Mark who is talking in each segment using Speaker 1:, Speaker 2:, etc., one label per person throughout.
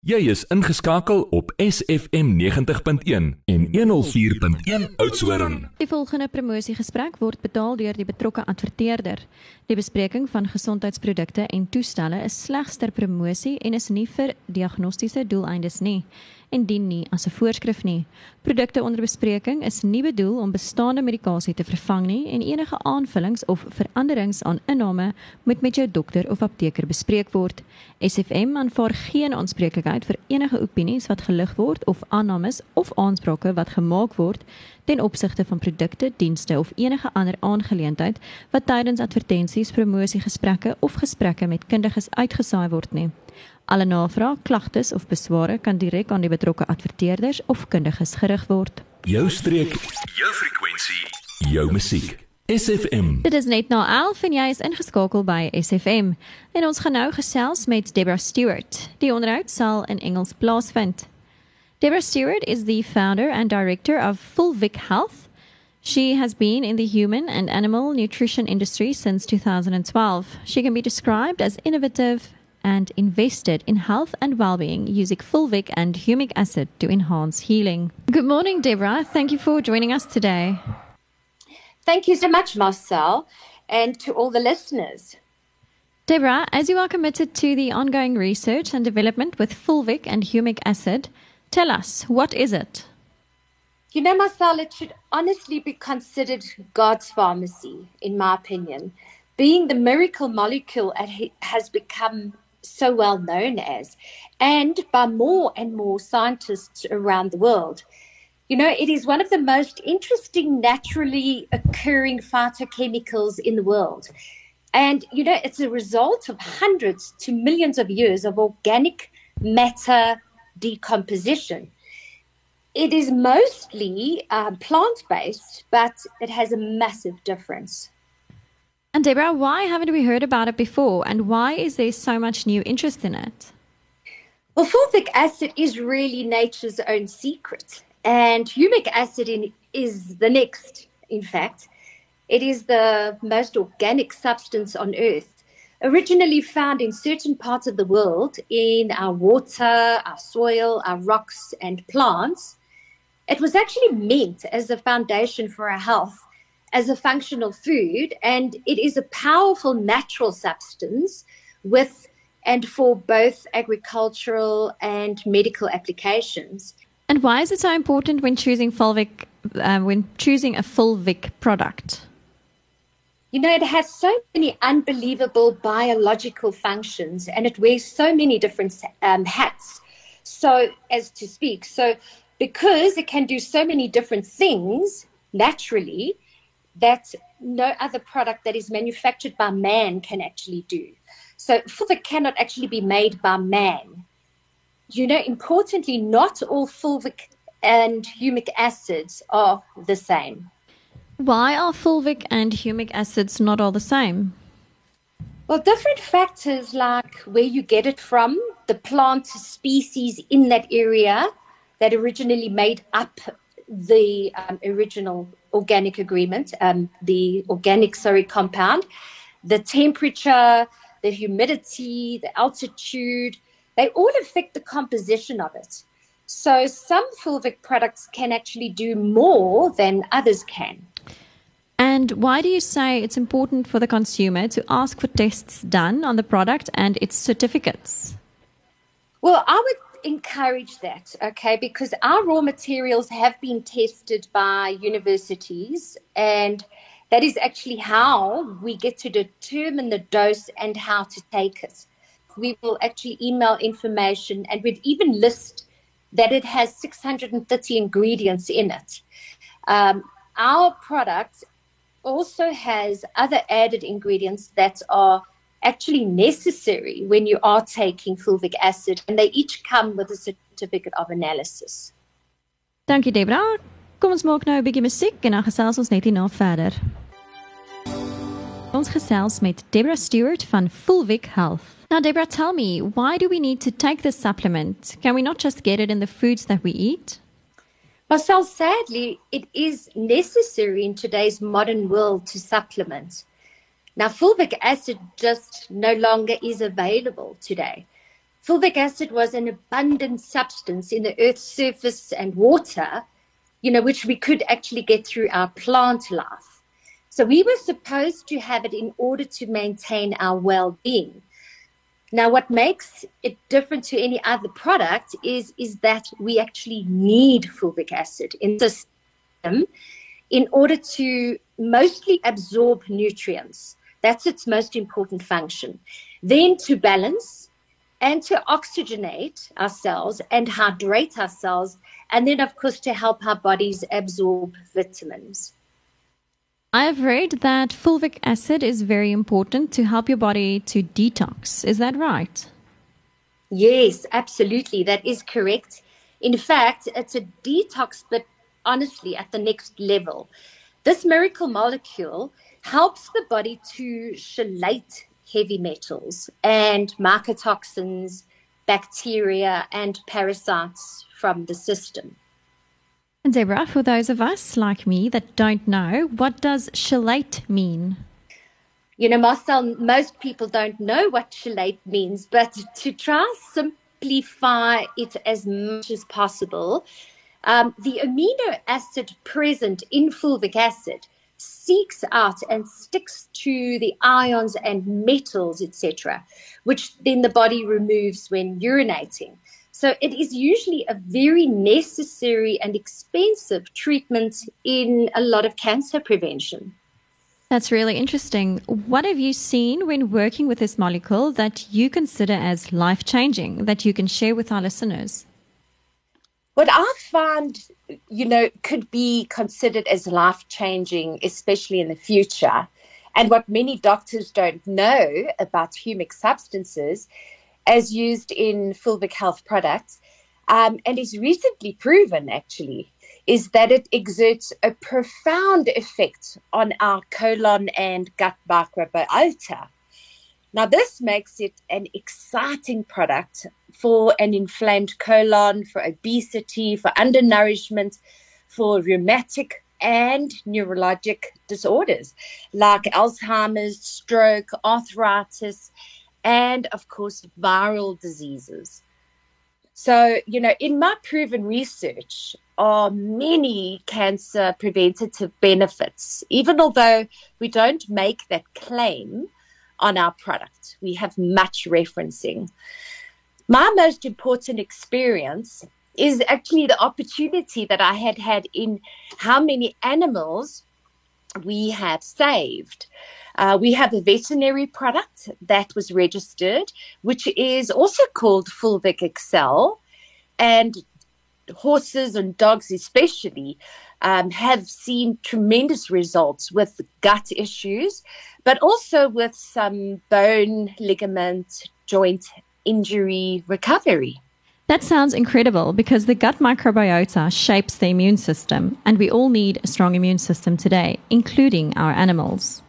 Speaker 1: Jy is ingeskakel op SFM 90.1 en 104.1 Oudtshoorn.
Speaker 2: Die volgende promosiegesprek word betaal deur die betrokke adverteerder. Die bespreking van gesondheidsprodukte en toestelle is slegs ter promosie en is nie vir diagnostiese doeleindes nie en dien nie as 'n voorskrif nie. Produkte onder bespreking is nie bedoel om bestaande medikasie te vervang nie en enige aanvullings of veranderings aan inname moet met jou dokter of apteker bespreek word. SFM aanvaar geen aanspreeklikheid vir enige opinies wat gelig word of aannames of aansprake wat gemaak word ten opsigte van produkte, dienste of enige ander aangeleentheid wat tydens advertensies, promosiegesprekke of gesprekke met kundiges uitgesaai word nie. Alle navrae, klagtes of besware kan direk aan die betrokke adverteerders of kundiges gerig word.
Speaker 1: Jou streek, jou frekwensie, jou musiek. SFM.
Speaker 2: Dit is net na 11 en jy is ingeskakel by SFM. En ons gaan nou gesels met Deborah Stewart. Die onderhoud sal in Engels plaasvind. Deborah Stewart is the founder and director of Fulvic Health. She has been in the human and animal nutrition industry since 2012. She can be described as innovative, and invested in health and well-being using fulvic and humic acid to enhance healing. Good morning, Deborah. Thank you for joining us today.
Speaker 3: Thank you so much, Marcel, and to all the listeners.
Speaker 2: Deborah, as you are committed to the ongoing research and development with fulvic and humic acid, tell us, what is it?
Speaker 3: You know, Marcel, it should honestly be considered God's pharmacy, in my opinion. Being the miracle molecule it has become so well known as, and by more and more scientists around the world. You know, it is one of the most interesting naturally occurring phytochemicals in the world. And, you know, it's a result of hundreds to millions of years of organic matter decomposition. It is mostly uh, plant based, but it has a massive difference.
Speaker 2: And Deborah, why haven't we heard about it before? And why is there so much new interest in it?
Speaker 3: Well, fulvic acid is really nature's own secret. And humic acid in, is the next, in fact. It is the most organic substance on earth, originally found in certain parts of the world in our water, our soil, our rocks, and plants. It was actually meant as a foundation for our health as a functional food, and it is a powerful natural substance with and for both agricultural and medical applications.
Speaker 2: And why is it so important when choosing fulvic, uh, when choosing a fulvic product?
Speaker 3: You know, it has so many unbelievable biological functions, and it wears so many different um, hats. So, as to speak, so because it can do so many different things naturally, that no other product that is manufactured by man can actually do. So fulvic cannot actually be made by man. You know, importantly, not all fulvic and humic acids are the same.
Speaker 2: Why are fulvic and humic acids not all the same?
Speaker 3: Well, different factors like where you get it from, the plant species in that area that originally made up the um, original organic agreement, um, the organic, sorry, compound, the temperature, the humidity, the altitude, they all affect the composition of it. So some fulvic products can actually do more than others can.
Speaker 2: And why do you say it's important for the consumer to ask for tests done on the product and its certificates?
Speaker 3: Well, I would encourage that, okay, because our raw materials have been tested by universities, and that is actually how we get to determine the dose and how to take it. We will actually email information, and we'd even list that it has 630 ingredients in it. Um, our product also has other added ingredients that are actually necessary when you are taking fulvic acid, and they each come with a certificate of analysis.
Speaker 2: Thank Dankie Deborah. Kom ons maak nou 'n bietjie musiek en dan gesels ons net hierna verder. Ons gesels met Deborah Stewart van Fulvic Health. Now Deborah, tell me, why do we need to take this supplement? Can we not just get it in the foods that we eat?
Speaker 3: Marcel, sadly, it is necessary in today's modern world to supplement. Now, fulvic acid just no longer is available today.
Speaker 4: fulvic acid was an abundant substance in the earth's surface and water, you know, which we could actually get through our plant life. So we were supposed to have it in order to maintain our well being. Now, what makes it different to any other product is, is that we actually need fulvic acid in the system in order to mostly absorb nutrients. That's its most important function. Then to balance and to oxygenate ourselves and hydrate ourselves. and then, of course, to help our bodies absorb vitamins.
Speaker 2: I've read that fulvic acid is very important to help your body to detox. Is that right?
Speaker 4: Yes, absolutely. That is correct. In fact, it's a detox, but honestly, at the next level. This miracle molecule helps the body to chelate heavy metals and mycotoxins, bacteria, and parasites from the system.
Speaker 2: And Deborah, for those of us like me that don't know, what does chelate mean?
Speaker 4: You know, Marcel, most people don't know what chelate means, but to try to simplify it as much as possible, um, the amino acid present in fulvic acid seeks out and sticks to the ions and metals, etc., which then the body removes when urinating. So it is usually a very necessary and expensive treatment in a lot of cancer prevention.
Speaker 2: That's really interesting. What have you seen when working with this molecule that you consider as life changing that you can share with our listeners?
Speaker 3: What I find, you know, could be considered as life changing, especially in the future, and what many doctors don't know about humic substances as used in fulvic health products, um, and is recently proven actually, is that it exerts a profound effect on our colon and gut microbiota. Now, this makes it an exciting product for an inflamed colon, for obesity, for undernourishment, for rheumatic and neurologic disorders like Alzheimer's, stroke, arthritis, and of course, viral diseases. So, you know, in my proven research are many cancer preventative benefits, even although we don't make that claim on our product. We have much referencing. My most important experience is actually the opportunity that I had had in how many animals we have saved. Uh, we have a veterinary product that was registered, which is also called Fulvic Excel. And horses and dogs, especially, um, have seen tremendous results with gut issues, but also with some bone, ligament, joint injury recovery.
Speaker 2: That sounds incredible because the gut microbiota shapes the immune system, and we all need a strong immune system today, including our animals.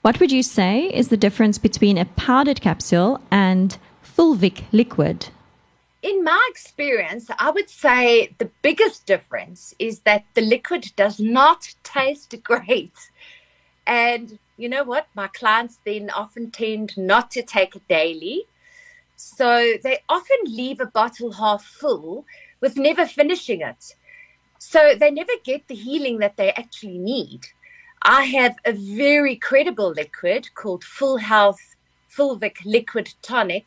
Speaker 2: What would you say is the difference between a powdered capsule and fulvic liquid?
Speaker 3: In my experience, I would say the biggest difference is that the liquid does not taste great. And you know what? My clients then often tend not to take it daily so they often leave a bottle half full with never finishing it. So they never get the healing that they actually need. I have a very credible liquid called Full Health Fulvic Liquid Tonic,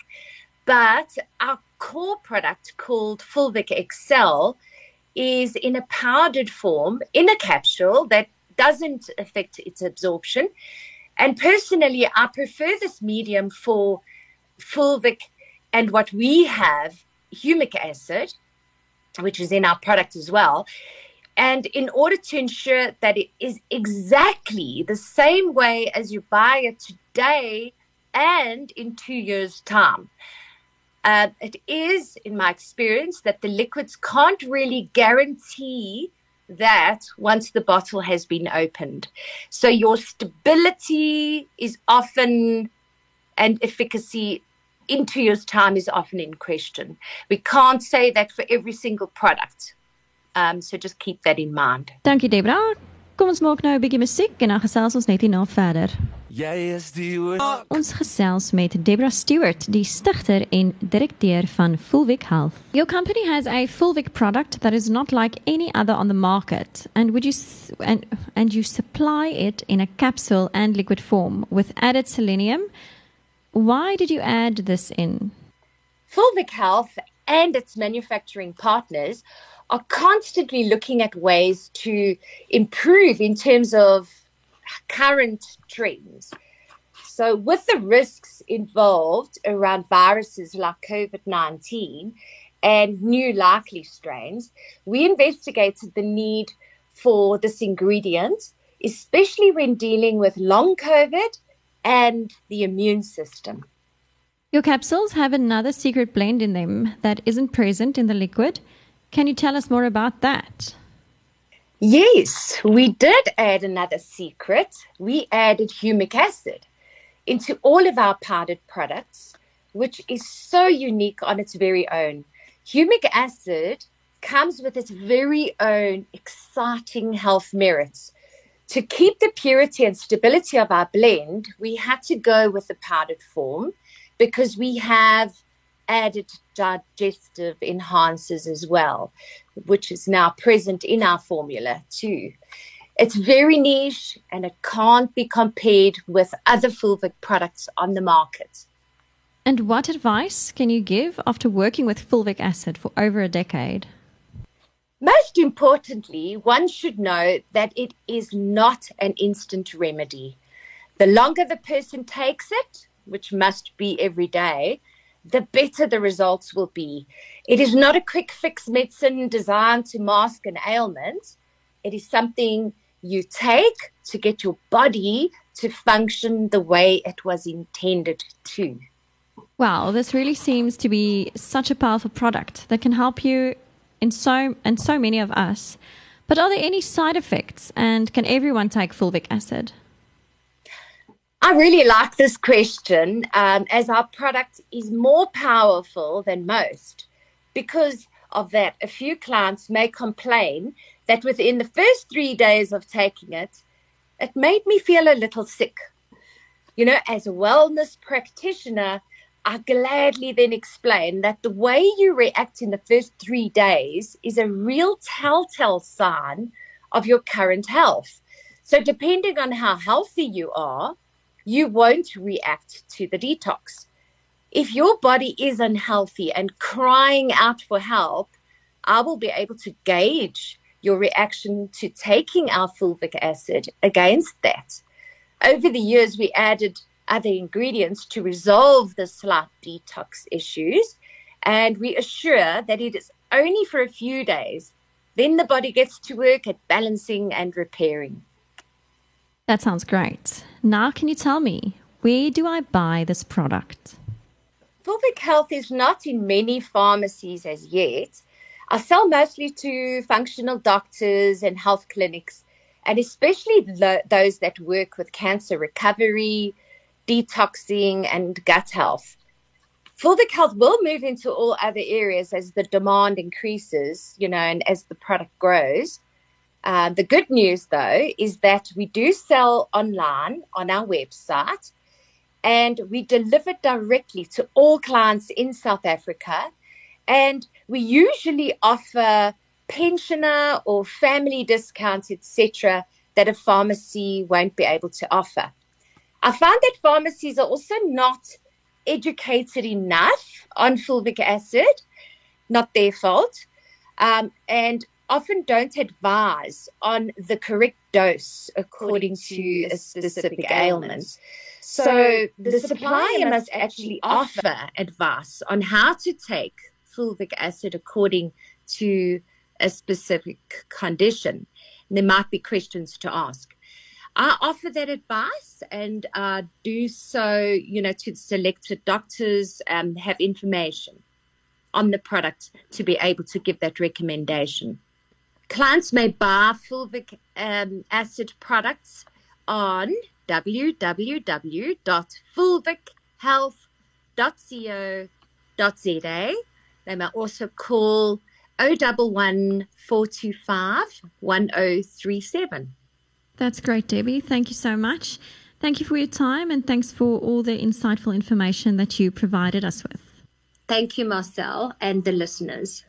Speaker 3: but our core product called Fulvic Excel is in a powdered form in a capsule that doesn't affect its absorption. And personally, I prefer this medium for fulvic and what we have, humic acid, which is in our product as well. And in order to ensure that it is exactly the same way as you buy it today and in two years' time, uh, it is, in my experience, that the liquids can't really guarantee that once the bottle has been opened. So your stability is often and efficacy in two years' time is often in question. We can't say that for every single product. Um, so just keep that in mind.
Speaker 2: Dankie Deborah. Kom ons maak nou 'n bietjie musiek en dan gesels ons net hierna verder.
Speaker 5: Jy is die woord. Ah.
Speaker 2: Ons gesels met Deborah Stewart, die stigter en direkteur van Fulvic Health. Your company has a Fulvic product that is not like any other on the market, and would you and and you supply it in a capsule and liquid form with added selenium. Why did you add this in?
Speaker 3: Fulvic Health and its manufacturing partners are constantly looking at ways to improve in terms of current trends. So, with the risks involved around viruses like COVID 19 and new likely strains, we investigated the need for this ingredient, especially when dealing with long COVID and the immune system.
Speaker 2: Your capsules have another secret blend in them that isn't present in the liquid. Can you tell us more about that?
Speaker 3: Yes, we did add another secret. We added humic acid into all of our powdered products, which is so unique on its very own. Humic acid comes with its very own exciting health merits. To keep the purity and stability of our blend, we had to go with the powdered form because we have added digestive enhancers as well, which is now present in our formula too. It's very niche and it can't be compared with other Fulvic products on the market.
Speaker 2: And what advice can you give after working with fulvic acid for over a decade?
Speaker 3: Most importantly, one should know that it is not an instant remedy. The longer the person takes it, which must be every day, the better the results will be. It is not a quick fix medicine designed to mask an ailment. It is something you take to get your body to function the way it was intended to.
Speaker 2: Wow, this really seems to be such a powerful product that can help you in so and so many of us. But are there any side effects and can everyone take fulvic acid?
Speaker 3: I really like this question um, as our product is more powerful than most. Because of that, a few clients may complain that within the first three days of taking it, it made me feel a little sick. You know, as a wellness practitioner, I gladly then explain that the way you react in the first three days is a real telltale sign of your current health. So, depending on how healthy you are, you won't react to the detox. If your body is unhealthy and crying out for help, I will be able to gauge your reaction to taking our fulvic acid against that. Over the years, we added other ingredients to resolve the slight detox issues, and we assure that it is only for a few days. Then the body gets to work at balancing and repairing.
Speaker 2: That sounds great. Now, can you tell me where do I buy this product?
Speaker 3: Fulvic Health is not in many pharmacies as yet. I sell mostly to functional doctors and health clinics, and especially lo- those that work with cancer recovery, detoxing, and gut health. Fulvic Health will move into all other areas as the demand increases, you know, and as the product grows. Uh, the good news, though, is that we do sell online on our website and we deliver directly to all clients in South Africa. And we usually offer pensioner or family discounts, etc., that a pharmacy won't be able to offer. I found that pharmacies are also not educated enough on fulvic acid, not their fault, um, and often don't advise on the correct dose according to a specific ailment. So the supplier must actually offer advice on how to take fulvic acid according to a specific condition. And there might be questions to ask. I offer that advice and uh, do so, you know, to selected doctors and um, have information on the product to be able to give that recommendation. Clients may buy fulvic um, acid products on www.fulvichealth.co.za. They may also call 011 425 1037.
Speaker 2: That's great, Debbie. Thank you so much. Thank you for your time and thanks for all the insightful information that you provided us with.
Speaker 3: Thank you, Marcel, and the listeners.